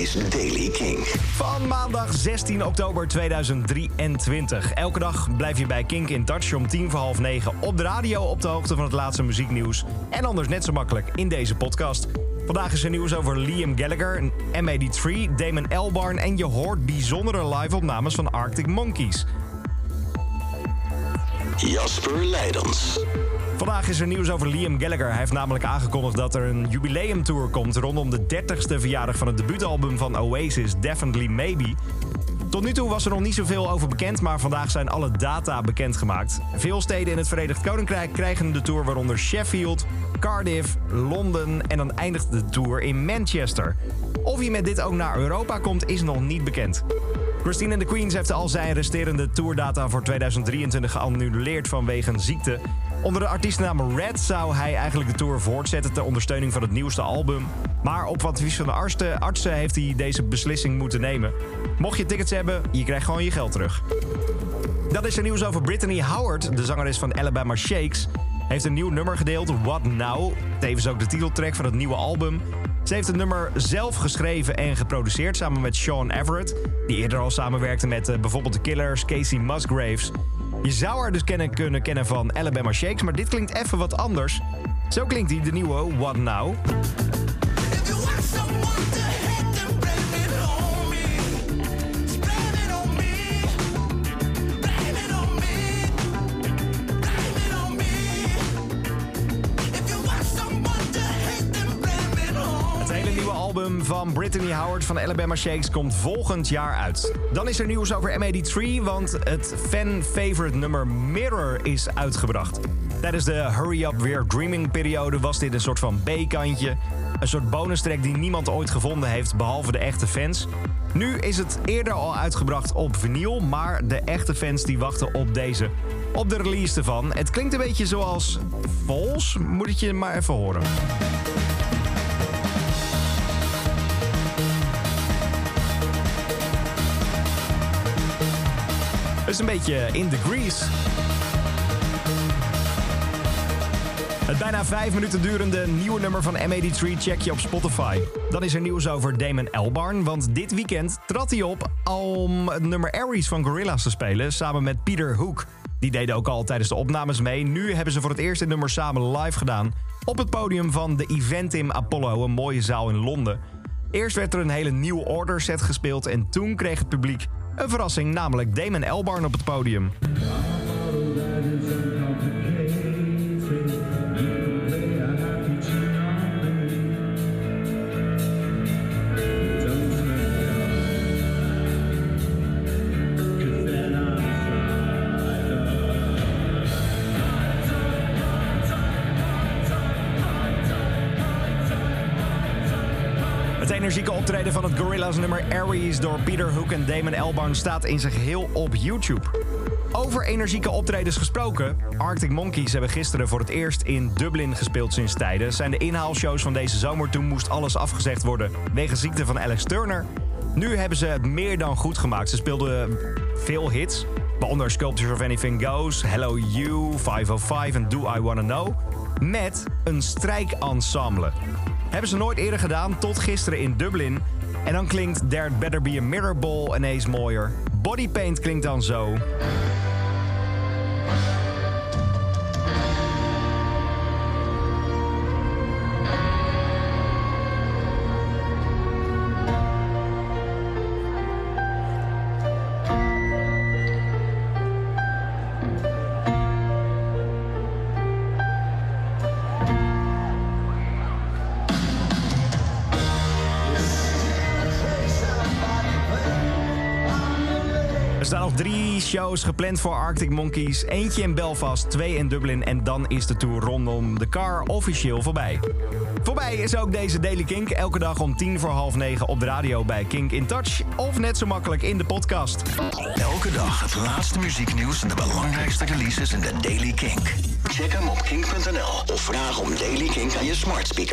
is Daily King. Van maandag 16 oktober 2023. Elke dag blijf je bij Kink in Touch om tien voor half negen op de radio op de hoogte van het laatste muzieknieuws. En anders net zo makkelijk in deze podcast. Vandaag is er nieuws over Liam Gallagher, M83, Damon Albarn en je hoort bijzondere live-opnames van Arctic Monkeys. Jasper Leidens. Vandaag is er nieuws over Liam Gallagher. Hij heeft namelijk aangekondigd dat er een jubileumtour komt rondom de 30ste verjaardag van het debuutalbum van Oasis, Definitely Maybe. Tot nu toe was er nog niet zoveel over bekend, maar vandaag zijn alle data bekendgemaakt. Veel steden in het Verenigd Koninkrijk krijgen de tour, waaronder Sheffield, Cardiff, Londen en dan eindigt de tour in Manchester. Of hij met dit ook naar Europa komt, is nog niet bekend. Christine and the Queens heeft al zijn resterende tourdata voor 2023 geannuleerd vanwege ziekte. Onder de artiestennaam Red zou hij eigenlijk de tour voortzetten ter ondersteuning van het nieuwste album. Maar op advies van de artsen, artsen heeft hij deze beslissing moeten nemen. Mocht je tickets hebben, je krijgt gewoon je geld terug. Dat is er nieuws over Brittany Howard, de zangeres van Alabama Shakes. Heeft een nieuw nummer gedeeld, What Now. Tevens ook de titeltrack van het nieuwe album. Ze heeft het nummer zelf geschreven en geproduceerd samen met Sean Everett, die eerder al samenwerkte met uh, bijvoorbeeld de Killers, Casey Musgraves. Je zou haar dus kennen, kunnen kennen van Alabama Shakes, maar dit klinkt even wat anders. Zo klinkt hij, de nieuwe What Now. Van Brittany Howard van Alabama Shakes komt volgend jaar uit. Dan is er nieuws over M83, want het fan-favorite nummer Mirror is uitgebracht. Tijdens de Hurry Up We're Dreaming periode was dit een soort van B-kantje. Een soort bonus track die niemand ooit gevonden heeft, behalve de echte fans. Nu is het eerder al uitgebracht op vinyl, maar de echte fans die wachten op deze. Op de release ervan. Het klinkt een beetje zoals Vols, moet ik je maar even horen. Is een beetje in the grease. Het bijna vijf minuten durende nieuwe nummer van M83 check je op Spotify. Dan is er nieuws over Damon Albarn, want dit weekend trad hij op om het nummer Aries van Gorillaz te spelen samen met Peter Hook. Die deden ook al tijdens de opnames mee. Nu hebben ze voor het eerst het nummer samen live gedaan op het podium van de Eventim Apollo, een mooie zaal in Londen. Eerst werd er een hele nieuwe order set gespeeld en toen kreeg het publiek een verrassing, namelijk Damon Elbarn op het podium. Het energieke optreden van het Gorillaz nummer Aries door Peter Hook en Damon Albarn staat in zijn geheel op YouTube. Over energieke optredens gesproken. Arctic Monkeys hebben gisteren voor het eerst in Dublin gespeeld sinds tijden. Zijn de inhaalshows van deze zomer. Toen moest alles afgezegd worden wegens ziekte van Alex Turner. Nu hebben ze het meer dan goed gemaakt. Ze speelden veel hits. Waaronder Sculptures of Anything Goes, Hello You, 505 en Do I Wanna Know. Met een strijkensemble. Hebben ze nooit eerder gedaan, tot gisteren in Dublin. En dan klinkt There Better Be a Mirror Ball ineens mooier. Bodypaint klinkt dan zo. Staan nog drie shows gepland voor Arctic Monkeys. Eentje in Belfast, twee in Dublin en dan is de tour rondom de car officieel voorbij. Voorbij is ook deze Daily Kink. Elke dag om tien voor half negen op de radio bij Kink in Touch. Of net zo makkelijk in de podcast. Elke dag het laatste muzieknieuws en de belangrijkste releases in de Daily Kink. Check hem op kink.nl of vraag om Daily Kink aan je smart speaker.